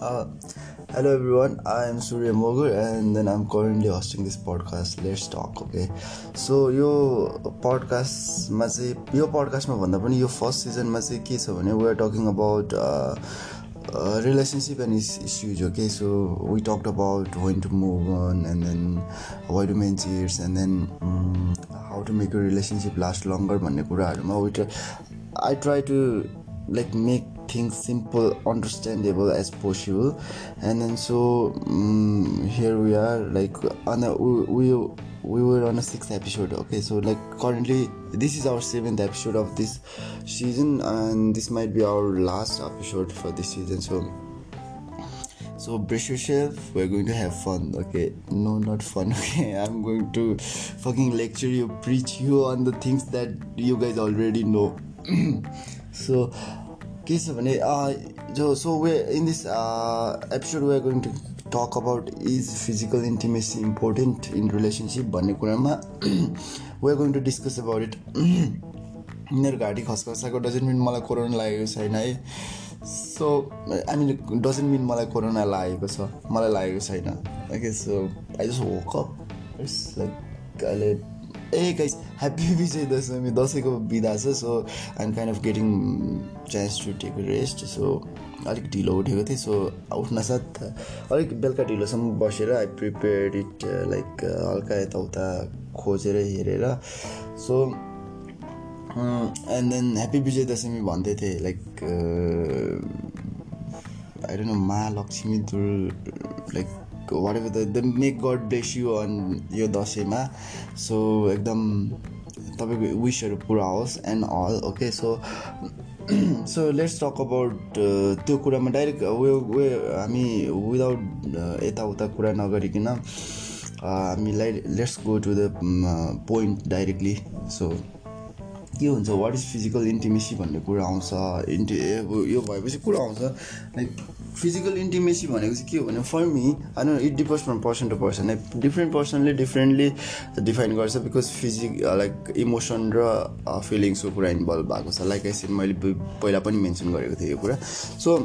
Uh, hello everyone, I am Surya Mogur and then I'm currently hosting this podcast Let's Talk, okay? So यो पडकास्टमा चाहिँ यो पडकास्टमा भन्दा पनि यो फर्स्ट सिजनमा चाहिँ के छ भने we are talking about relationship and issues okay so we talked about when to move on and then why to men cheers and then how to make you relationship last longer भन्ने कुराहरूमा we I try to like make things simple understandable as possible. And then so um, here we are like on a we, we were on a sixth episode okay? So like currently this is our seventh episode of this season and this might be our last episode for this season so so brace yourself we're going to have fun okay? No not fun okay? I'm going to fucking lecture you preach you on the things that you guys already know. So के छ भने जो so we in this episode we going to talk about is physical intimacy important in relationship भन्ने कुरामा we going to discuss about it यिनीहरू घाँटी खसखसाएको doesn't mean मलाई कोरोना लागेको छैन है। So I mean doesn't mean मलाई कोरोना लागेको छ मलाई लागेको छैन। Okay so I just woke up it's like अहिले ए गाइस ह्याप्पी विजय दशमी दसैँको बिदा छ so I'm kind of getting chance to take rest so अलिक ढिलो उठेको थिएँ सो उठ्न साथ अलिक बेलुका ढिलोसम्म बसेर आई प्रिपेयर इट लाइक हल्का यताउता खोजेर हेरेर so and then happy Vijaya Dashami भन्दै थिएँ like I don't know Mahalakshmi दुर like whatever the the make God bless you on यो दसैँमा सो एकदम तपाईँको विसहरू पुरा होस् and all okay so so let's talk about त्यो कुरामा डाइरेक्ट वे वे हामी विदाउट यताउता कुरा नगरिकन हामीलाई let's go to the point directly so के हुन्छ वाट इज फिजिकल इन्टिमेसी भन्ने कुरा आउँछ इन्टि यो भएपछि कुरा आउँछ। लाइक फिजिकल इन्टिमेसी भनेको चाहिँ के हो भने for me I it differs from person to person different पर्सनले differently define गर्छ बिकज फिजिक लाइक इमोसन र फिलिङ्सको कुरा इन्भल्भ भएको छ। लाइक आई मैले पहिला पनि मेन्सन गरेको थिएँ यो कुरा। सो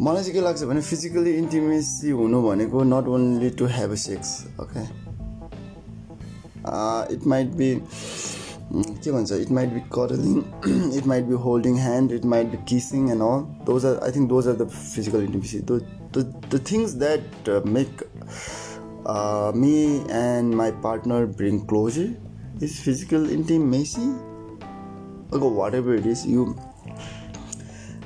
मलाई चाहिँ के लाग्छ भने फिजिकली इन्टिमेसी हुनु भनेको not only to have a sex okay it might be के भन्छ it might be cuddling it might be holding hand it might be kissing and all those are I think those are the physical intimacy the things that make me and my partner bring closer is physical intimacy okay whatever it is you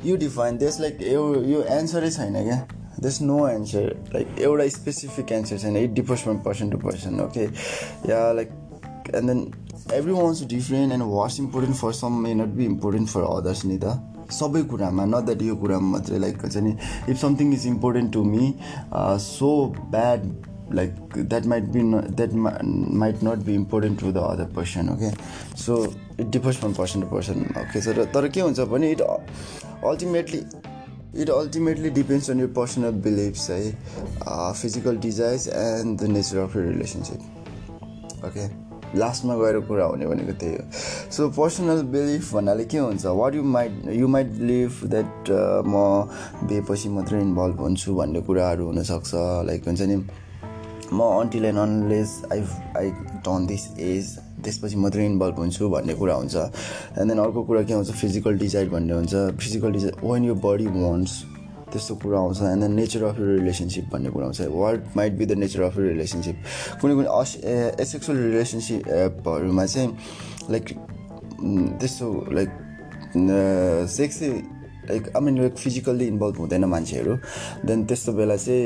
you define त्यस like यो यो एन्सरै छैन क्या this no answer like एउटा specific answer छैन it differs from person to person okay yeah like and then everyone's different and what's important for some may not be important for others नि त सबै कुरामा न द्याट यो कुरामा मात्रै लाइक हुन्छ नि? If something is important to me so bad like that might be that might not be important to the other person okay so it differs from person to person okay sir तर के हुन्छ भने it ultimately it ultimately depends on your personal beliefs है physical desires and the nature of your relationship okay लास्टमा गएर कुरा हुने भनेको त्यही हो। सो पर्सनल बिलिफ भन्नाले के हुन्छ? What you might you might believe that म बेपछि मात्रै इन्भल्भ हुन्छु भन्ने कुराहरू हुनसक्छ। लाइक हुन्छ नि म until and unless I I turn this age त्यसपछि मात्रै इन्भल्भ हुन्छु भन्ने कुरा हुन्छ। एन्ड देन अर्को कुरा के हुन्छ? फिजिकल डिजाइड भन्ने हुन्छ। Physical desire when you body wants त्यस्तो कुरा आउँछ and then nature of you relationship भन्ने कुरा आउँछ what might be the nature of you relationship कुनै कुनै अस एसेक्सुअल रिलेसनसिपहरूमा चाहिँ लाइक त्यस्तो like sex like I mean like physically involve हुँदैन मान्छेहरू. देन त्यस्तो बेला चाहिँ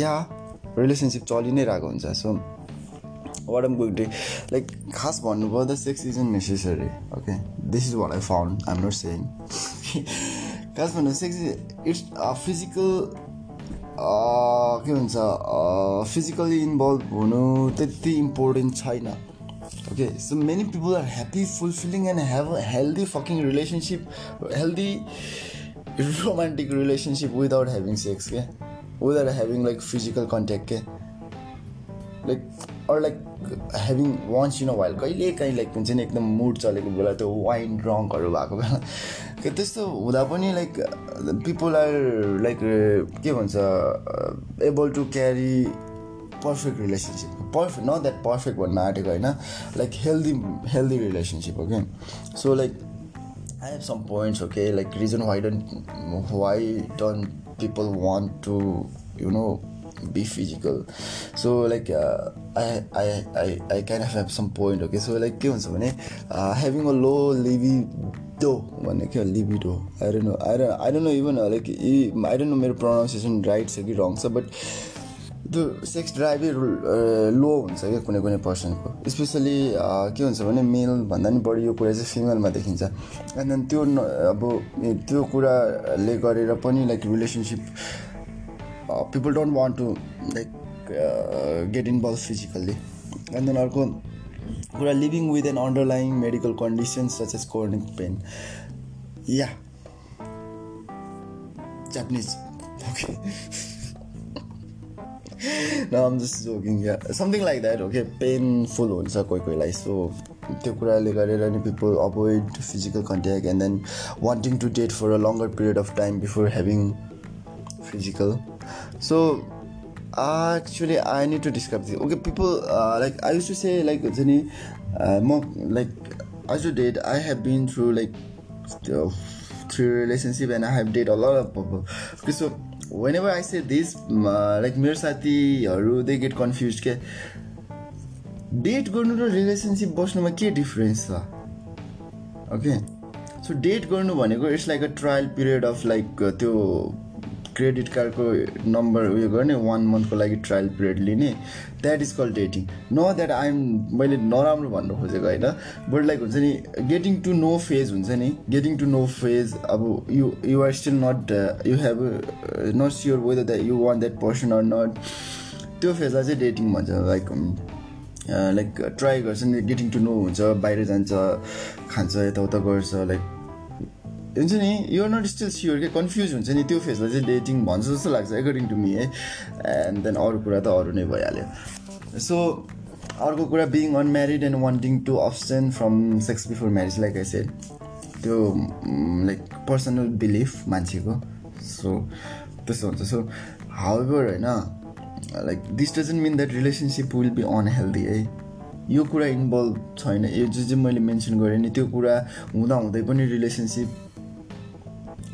या रिलेसनसिप चलि नै रहेको हुन्छ. So what am good day like खास भन्नुपर्दा sex is in necessary okay this is what I found I'm not saying खास भन्नु सेक्स इट्स फिजिकल के भन्छ फिजिकली इन्भल्भ हुनु त्यति इम्पोर्टेन्ट छैन। Okay so many people are happy fulfilling and have a healthy fucking relationship healthy romantic relationship without having sex क्या without having like physical contact के like or like having once in a while कहिले काहीँ like हुन्छ नि एकदम mood चलेको बेला त्यो वाइन ड्रङ्कहरू भएको बेला त्यस्तो हुँदा पनि लाइक पिपल आर लाइक के भन्छ able to carry perfect relationship perfect not that perfect भन्न आँटेको होइन लाइक हेल्दी हेल्दी रिलेसनसिप हो कि so like I have some points okay like reason why don't why don't people want to you know be physical so like uh, I, I, I, I kind of have some point okay so like के हुन्छ भने having a low libido भन्ने के हो libido I don't know I don't I don't know even uh, like I don't know मेरो pronunciation right छ कि wrong छ but त्यो सेक्स ड्राइभै लो हुन्छ क्या कुनै कुनै पर्सनको स्पेसली के हुन्छ भने मेल भन्दा पनि बढी यो कुरा चाहिँ फिमेलमा देखिन्छ एन्ड देन त्यो अब त्यो कुराले गरेर पनि like relationship people don't want to like get involve physically and then अर्को कुरा living with an underlying medical condition such as chronic pain yeah Japanese okay न um just joking yeah something like that okay painful हुन्छ कोही कोहीलाई so त्यो कुराले गरेर नि people avoid physical contact and then wanting to date for a longer period of time before having physical so actually i need to describe this okay people uh, like i used to say like Zani, uh, like as you did i have been through like uh, through relationship and i have dated a lot of people okay so whenever i say this uh, like मेरो साथीहरू they get confuse के date गर्नु र relationship बस्नुमा के difference छ okay so date गर्नु भनेको it's like a trial period of like त्यो क्रेडिट कार्डको नम्बर उयो गर्ने वान मन्थको लागि ट्रायल पिरियड लिने. द्याट इज कल डेटिङ न द्याट आइएम मैले नराम्रो भन्नु खोजेको होइन बट लाइक हुन्छ नि गेटिङ टु नो फेज हुन्छ नि. गेटिङ टु नो फेज अब you you are still not you have not sure whether that you want that person or not त्यो फेजलाई चाहिँ डेटिङ भन्छ लाइक लाइक ट्राई गर्छ नि गेटिङ टु नो हुन्छ बाहिर जान्छ खान्छ यताउता गर्छ लाइक हुन्छ नि युआर नट स्टिल स्योर के कन्फ्युज हुन्छ नि त्यो फेजलाई चाहिँ डेटिङ भन्छ जस्तो लाग्छ एकर्डिङ टु मी है एन्ड देन अरू कुरा त अरू नै भइहाल्यो सो अर्को कुरा being unmarried and wanting to absent from sex before marriage like I said त्यो लाइक पर्सनल बिलिफ मान्छेको सो त्यस्तो हुन्छ सो हाउएभर होइन like this doesn't mean that relationship will be unhealthy है यो कुरा इन्भल्भ छैन यो जो चाहिँ मैले मेन्सन गरेँ नि त्यो कुरा हुँदा हुँदै पनि रिलेसनसिप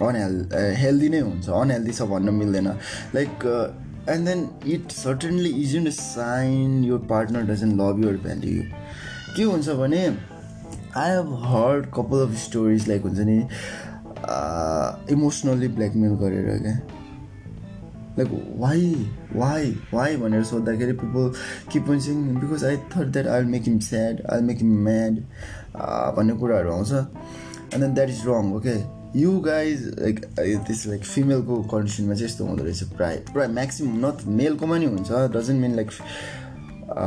अनहेल् हेल्दी नै हुन्छ अनहेल्दी छ भन्न मिल्दैन. Like and then it certainly is in sign your partner doesn't love your value के हुन्छ भने I have heard couple of stories like हुन्छ नि इमोसनल्ली ब्ल्याकमेल गरेर क्या लाइक वाइ वाइ वाइ भनेर सोद्धाखेरि people keep saying because I thought that I make him sad I make him mad भन्ने कुराहरू आउँछ। And then that is wrong okay you guys like त्यस लाइक फिमेलको कन्डिसनमा चाहिँ यस्तो हुँदो रहेछ। प्रायः प्रायः म्याक्सिमम् नट मेलकोमा नि हुन्छ। डजन्ट मिन लाइक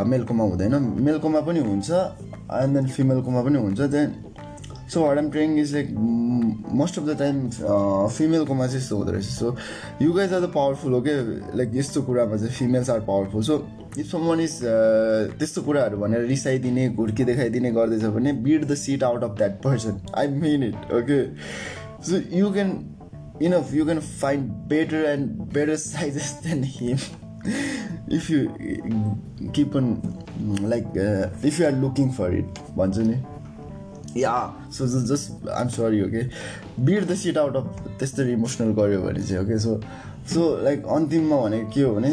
मेलकोमा हुँदैन। मेलकोमा पनि हुन्छ एन्ड देन फिमेलकोमा पनि हुन्छ। Then so what am trying is like most of the time फिमेलकोमा चाहिँ यस्तो हुँदो रहेछ। So you guys are the powerful हो क्या लाइक यस्तो कुरामा चाहिँ females are powerful so if someone is त्यस्तो कुराहरू भनेर रिसाइदिने घुर्की देखाइदिने गर्दैछ भने beat the shit out of that person I mean it okay So you can, you know, you can find better and better sizes than him. If you keep on like uh, if you are looking for it भन्छ नि yeah so just I'm sorry okay beat the shit out of त्यस्तै emotional गऱ्यो भने चाहिँ okay so so like अन्तिममा भनेको के हो भने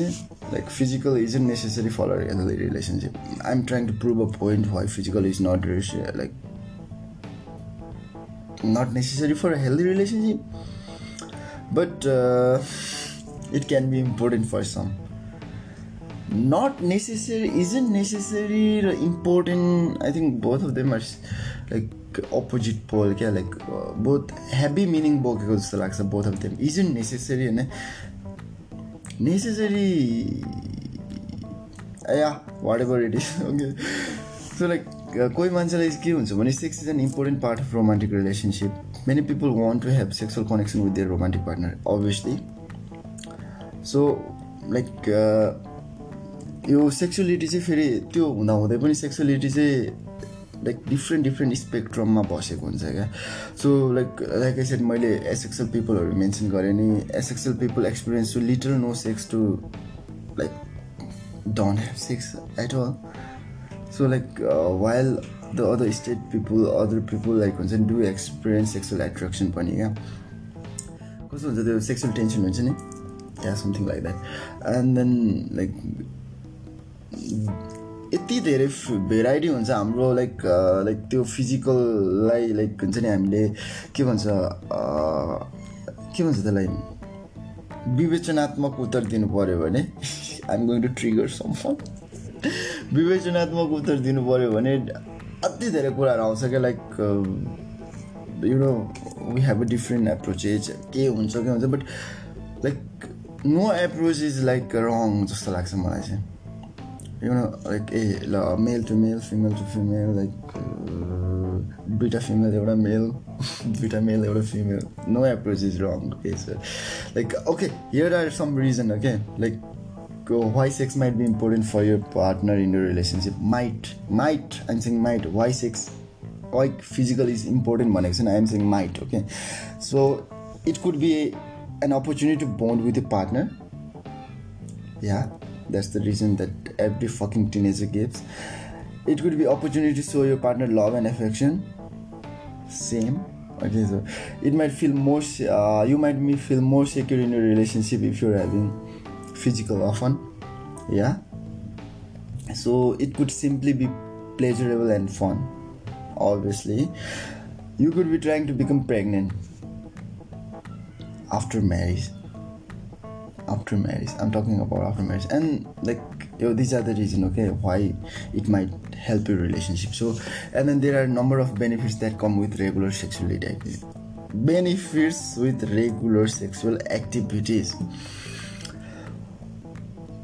like physical is in necessary for healthy relationship I am trying to prove a point why physical is not like not necessary for a healthy relationship but uh, it can be important for some not necessary isn't necessary important i think both of them are like opposite pole like uh, both heavy meaning बोकेको जस्तो लाग्छ both of them isn't necessary होइन necessary yeah whatever it is okay so like कोही मान्छेलाई के हुन्छ भने sex is an important part of romantic relationship many people want to have sexual connection with their romantic partner obviously so like यो sexuality चाहिँ फेरि त्यो हुँदा हुँदै पनि सेक्सुअलिटी चाहिँ लाइक डिफ्रेन्ट डिफ्रेन्ट स्पेक्ट्रममा बसेको हुन्छ क्या। So like like I said मैले एसएक्सएल पिपलहरू मेन्सन गरेँ नि। Asexual people experience too little no sex to like don't have sex at all so like while the other straight people other people like हुन्छ नि do experience sexual attraction पनि क्या कस्तो हुन्छ त्यो सेक्सुअल टेन्सन हुन्छ नि yeah something like that and then like यति धेरै भेराइटी हुन्छ हाम्रो लाइक लाइक त्यो फिजिकललाई लाइक हुन्छ नि हामीले के भन्छ के भन्छ त्यसलाई? विवेचनात्मक उत्तर दिनु पऱ्यो भने I'm going to trigger some विवेचनात्मक उत्तर दिनु पऱ्यो भने अति धेरै कुराहरू आउँछ क्या like you know we have a different approaches के हुन्छ के हुन्छ but like no approach is like wrong जस्तो लाग्छ मलाई चाहिँ। यु नो लाइक ए ल male to male female to female like दुइटा फिमेल एउटा मेल दुइटा मेल एउटा female no approach is wrong sir like okay here are some reason okay like why sex might be important for your partner in your relationship might might I'm saying might why sex why physical is important भनेको छैन I'm saying might okay so it could be an opportunity to bond with a partner. Yeah, that's the reason that every fucking teenager gives. It could be opportunity to show your partner love and affection. Same. Okay, so it might feel more. Uh, you might feel more secure in your relationship if you're having physical often. Yeah. So it could simply be pleasurable and fun. Obviously, you could be trying to become pregnant after marriage after marriage i'm talking about after marriage and like these are the reason okay why it might help your relationship so and then there are a number of benefits that come with regular sexual activity benefits with regular sexual activities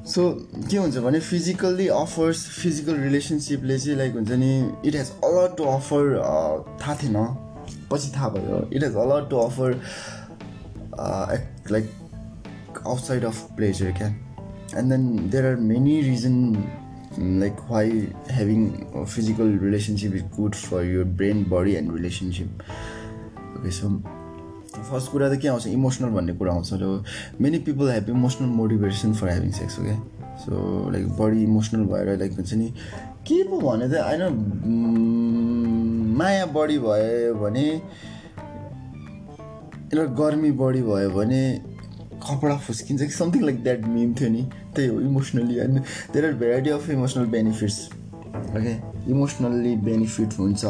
so के हुन्छ भने physically offers physical रिलेसनसिपले चाहिँ like हुन्छ नि it has all to offer थाहा थिएन। पछि थाहा भयो। It has all to offer like outside of pleasure क्या and then there are many reason like why having physical relationship is good for your brain body and relationship okay so first कुरा त के आउँछ emotional भन्ने कुरा आउँछ। र many people have emotional motivation for having sex okay so like body emotional भएर like हुन्छ नि के पो भने त होइन माया बढी भयो भने यसलाई गर्मी बढी भयो भने कपडा फुस्किन्छ कि समथिङ लाइक द्याट मिम थियो नि। त्यही हो emotionally and there are variety of emotional benefits okay emotionally benefit हुन्छ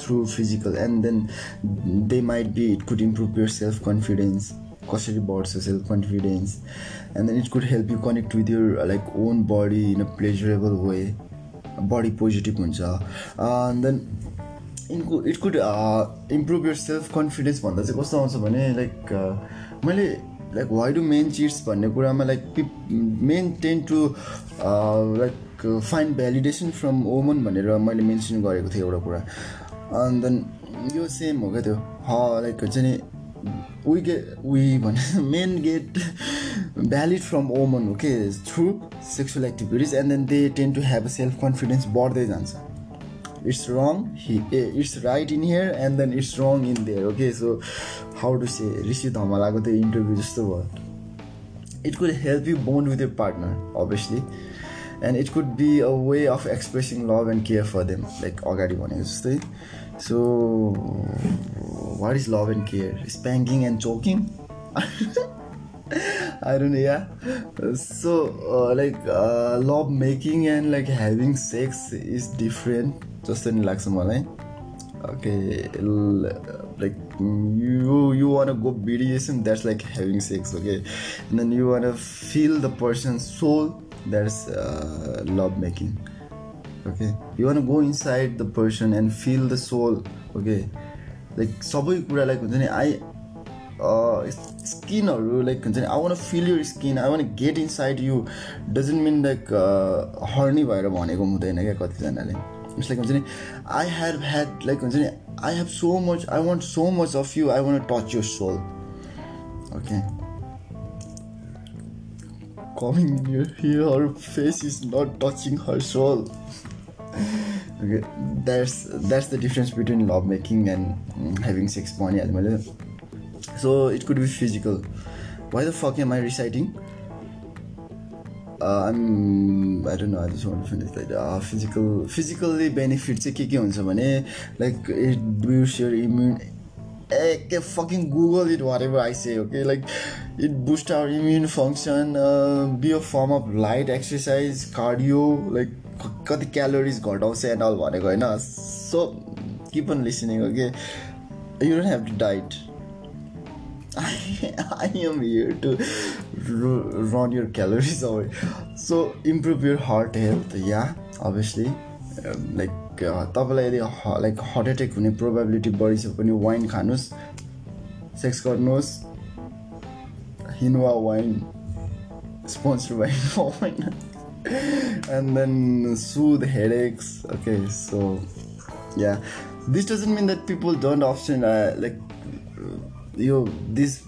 through physical and then they might be it could improve your self confidence कसरी बढ्छ self confidence and then it could help you connect with your like own body in a pleasurable way body positive हुन्छ and then इनको it could improve your self confidence भन्दा चाहिँ कस्तो आउँछ भने like uh, मैले like why do men cheats भन्ने कुरामा लाइक पिप men tend to like find validation from woman भनेर मैले मेन्सन गरेको थिएँ एउटा कुरा। अन्त यो सेम हो क्या त्यो। ह लाइक हुन्छ नि we get valid from woman हो के through sexual activities and then they tend to have a self confidence बढ्दै जान्छ। It's wrong here it's right in here and then it's wrong in there okay so how do say Rishi धमलाको त्यो interview जस्तो भयो। It could help you bond with your partner obviously and it could be a way of expressing love and care for them like अगाडि भनेको जस्तै so what is love and care spanking and choking I don't know, yeah. So, uh, like, uh, love making and like having sex is different जस्तो नि लाग्छ मलाई okay like you you wanna go BDSM that's like having sex okay then you wanna feel the soul that's love making okay you want go inside the person and feel the soul okay like सबै कुरा like हुन्छ नि I स्किनहरू like हुन्छ नि I want feel your skin I want get inside you doesn't mean like horny भएर भनेको हुँदैन क्या कतिजनाले. लाइक हुन्छ नि आई हेभ ह्याड लाइक हुन्छ नि I have so much I want so much of you I want touch your soul okay coming in your here. Her face is not touching her soul. okay, that's that's the difference between love making and mm, having sex. So it could be physical. Why the fuck am I reciting? I'm I don't know I just want to finish that uh, physical physically benefit चाहिँ के के हुन्छ भने like it boost your immune a fucking Google it whatever I say okay like it boosts our immune function uh, be a form of light exercise cardio like कति calories घटाउँछ and all भनेको होइन so keep on listening okay you don't have to diet I am here to run your calories away. So improve your heart health. Yeah, obviously. Like तपाईँलाई यदि like heart attack हुने probability बढी छ भने wine खानुहोस् sex गर्नुहोस् हिनुवा wine sponsor wine wine and then soothe headaches. Okay so yeah. This doesn't mean that people don't often uh, like यो this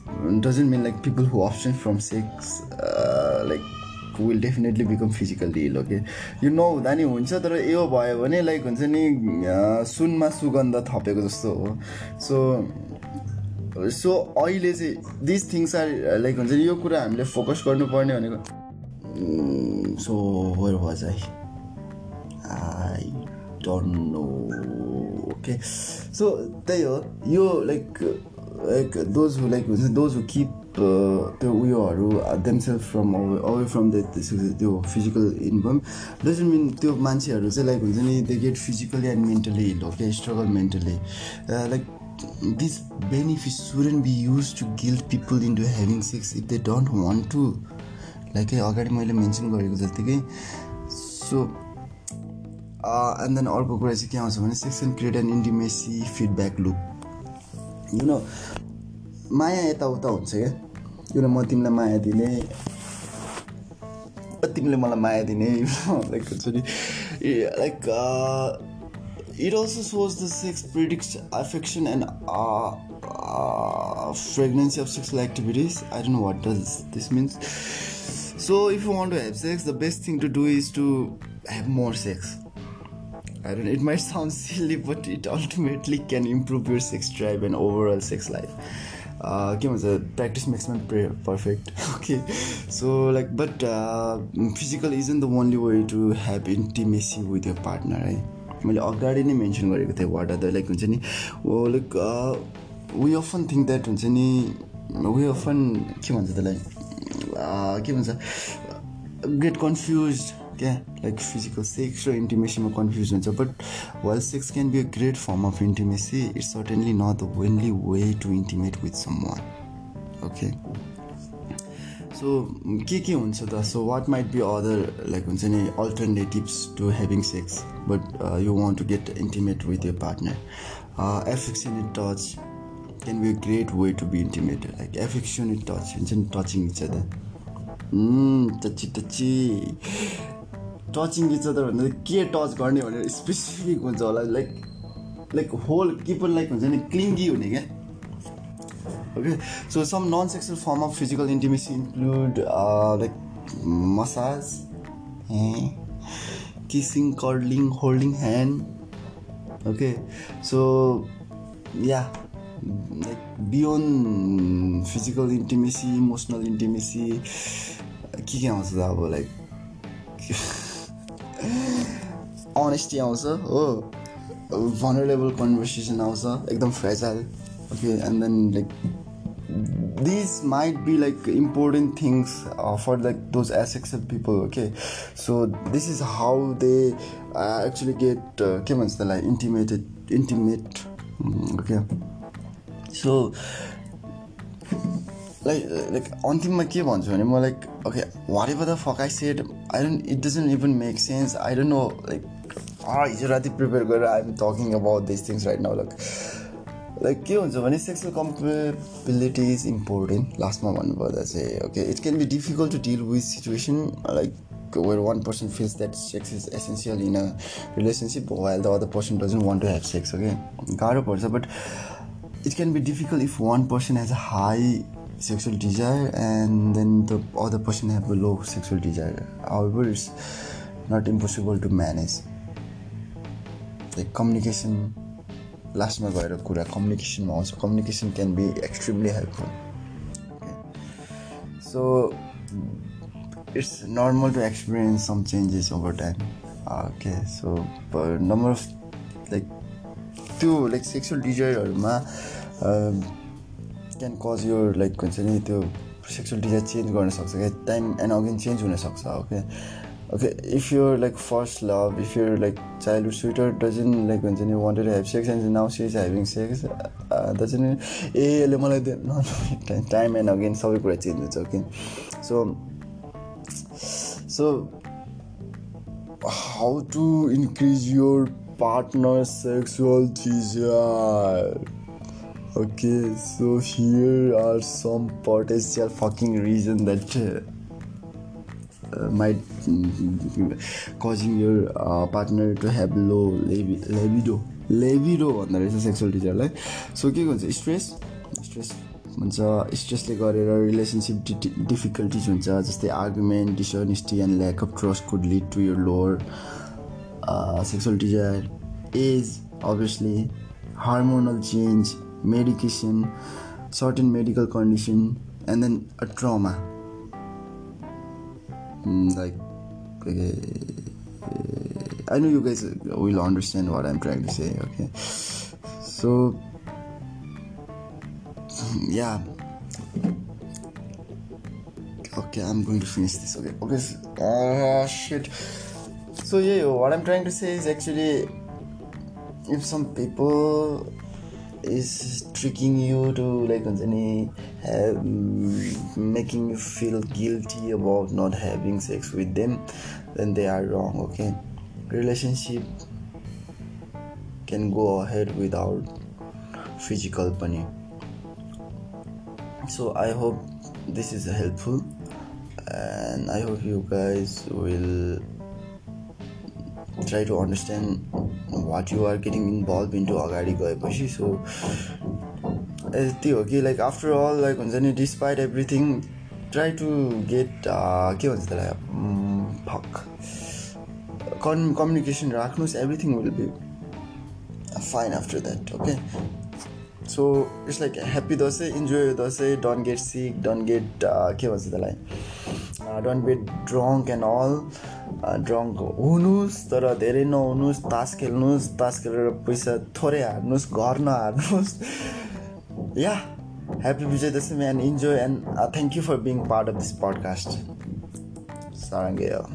doesn't mean like people who abstain from sex like will definitely become physically ill okay यो नहुँदा नि हुन्छ तर यो भयो भने like हुन्छ नि सुनमा सुगन्ध थपेको जस्तो हो। सो सो अहिले चाहिँ दिस थिङ्स आर लाइक हुन्छ नि यो कुरा हामीले फोकस गर्नुपर्ने भनेको। So where was I I don't know okay so त्यही हो। यो like like those who like हुन्छ दोज हु किप त्यो उयोहरू themselves from away from the त्यो फिजिकल इन्कम डजन्ट मिन त्यो मान्छेहरू चाहिँ लाइक हुन्छ नि they get physically and mentally ill okay struggle mentally like benefit shouldn't be use to guilt people into having sex if they don't want to like अगाडि मैले mention गरेको जत्तिकै so and then अर्को कुरा चाहिँ के आउँछ भने sex and create and intimacy feedback look you know माया यताउता हुन्छ क्या। किन म तिमीलाई माया दिने। तिमीले मलाई माया दिने। लाइक हुन्छ नि like It also shows the sex predicts affection and frequency of sexual activities I don't know what does this means so if you want to have sex the best thing to do is to have more sex I don't know, it might sound silly, but it ultimately can improve your sex drive and overall sex life. Uh, के भन्छ practice makes man perfect okay so like but physical isn't the only way to have intimacy with your partner है मैले अगाडि नै mention गरेको थिएँ what are the like हुन्छ नि like we often think that हुन्छ नि वी अफन के भन्छ त्यसलाई के भन्छ गेट कन्फ्युज क्या? लाइक फिजिकल सेक्स र इन्टिमेसीमा कन्फ्युज हुन्छ but while sex can be a great form of intimacy it's certainly not the only way to intimate with someone okay so के के हुन्छ त? So what might be other like हुन्छ नि alternatives to having sex but you want to get intimate with your partner affectionate touch can be great way to be intimated like affectionate touch हुन्छ नि touching each other touchy touchy touching each other भन्दा के touch गर्ने भनेर specific हुन्छ होला like like होल किपर लाइक हुन्छ नि क्लिङ्गी हुने क्या? Okay so some non sexual form of physical intimacy include like massage kissing cuddling holding hand okay so yeah like beyond physical intimacy emotional intimacy के के आउँछ त अब लाइक अनेस्टी आउँछ हो भनरेबल कन्भर्सेसन आउँछ एकदम fragile okay and then like this might be like important things for like those asexual people okay so this is how they actually get के भन्छ त्यसलाई intimated intimate okay so like like अन्तिममा के भन्छु भने म like okay whatever the fuck I said I don't it doesn't even make sense I don't know like हिजो राति प्रिपेयर गरेर I am talking about this things right now like like के हुन्छ भने सेक्सुअल कम्पेबिलिटी इज इम्पोर्टेन्ट लास्टमा भन्नुपर्दा चाहिँ okay it can be difficult to deal with situation like where one person feels that sex is essential in a relationship while the other person doesn't want to have sex okay गाह्रो पर्छ but it can be difficult if one person has a high sexual desire and then the other person have a low sexual desire. However it's not impossible to manage. Like communication लास्टमा गएर कुरा कम्युनिकेसनमा आउँछ communication can be extremely helpful so it's normal to experience some changes over time okay so number of like त्यो like sexual डिजायरहरूमा can cause यो like हुन्छ नि त्यो सेक्सुअल डिजायर चेन्ज सक्छ क्या टाइम एन्ड अगेन चेन्ज हुनसक्छ okay okay if you're like first love if you're like childhood sweetheart doesn't like when you wanted to have sex and now she's having sex uh, doesn't ए यसले मलाई time and again सबै कुरा change हुन्छ okay so so how to increase your partner sexual desire okay so here are some potential fucking reason that uh, might causing your uh, partner to have low लेभिडो लेभिडो भन्दो रहेछ sexual टिचरलाई so के हुन्छ stress stress हुन्छ। स्ट्रेसले गरेर relationship डि difficulties हुन्छ जस्तै argument dishonesty and lack of trust could lead to your lower sexual desire as obviously hormonal change medication certain medical condition and then a trauma Mm, like I know you guys will understand what I'm trying to say. Okay, so yeah. Okay, I'm going to finish this. Okay, okay. Oh shit. So yeah, what I'm trying to say is actually, if some people is tricking you to like any have, making you feel guilty about not having sex with them then they are wrong okay relationship can go ahead without physical pani so i hope this is helpful and i hope you guys will try to understand what you are getting involve into अगाडि गएपछि so यति हो कि like after all like हुन्छ नि despite everything try to get के भन्छ त्यसलाई फक कन् कम्युनिकेसन राख्नुहोस् everything will be fine after that okay so it's like happy Dashain enjoy Dashain don't get sick don't get के भन्छ त्यसलाई don't get drunk and all drunk हुनुहोस् तर धेरै नहुनुहोस् तास खेल्नुहोस् तास खेलेर पैसा थोरै हार्नुहोस् घर नहार्नुहोस् yeah. Happy vijay dasami and enjoy and uh, thank you for being part of this podcast. Sarangaya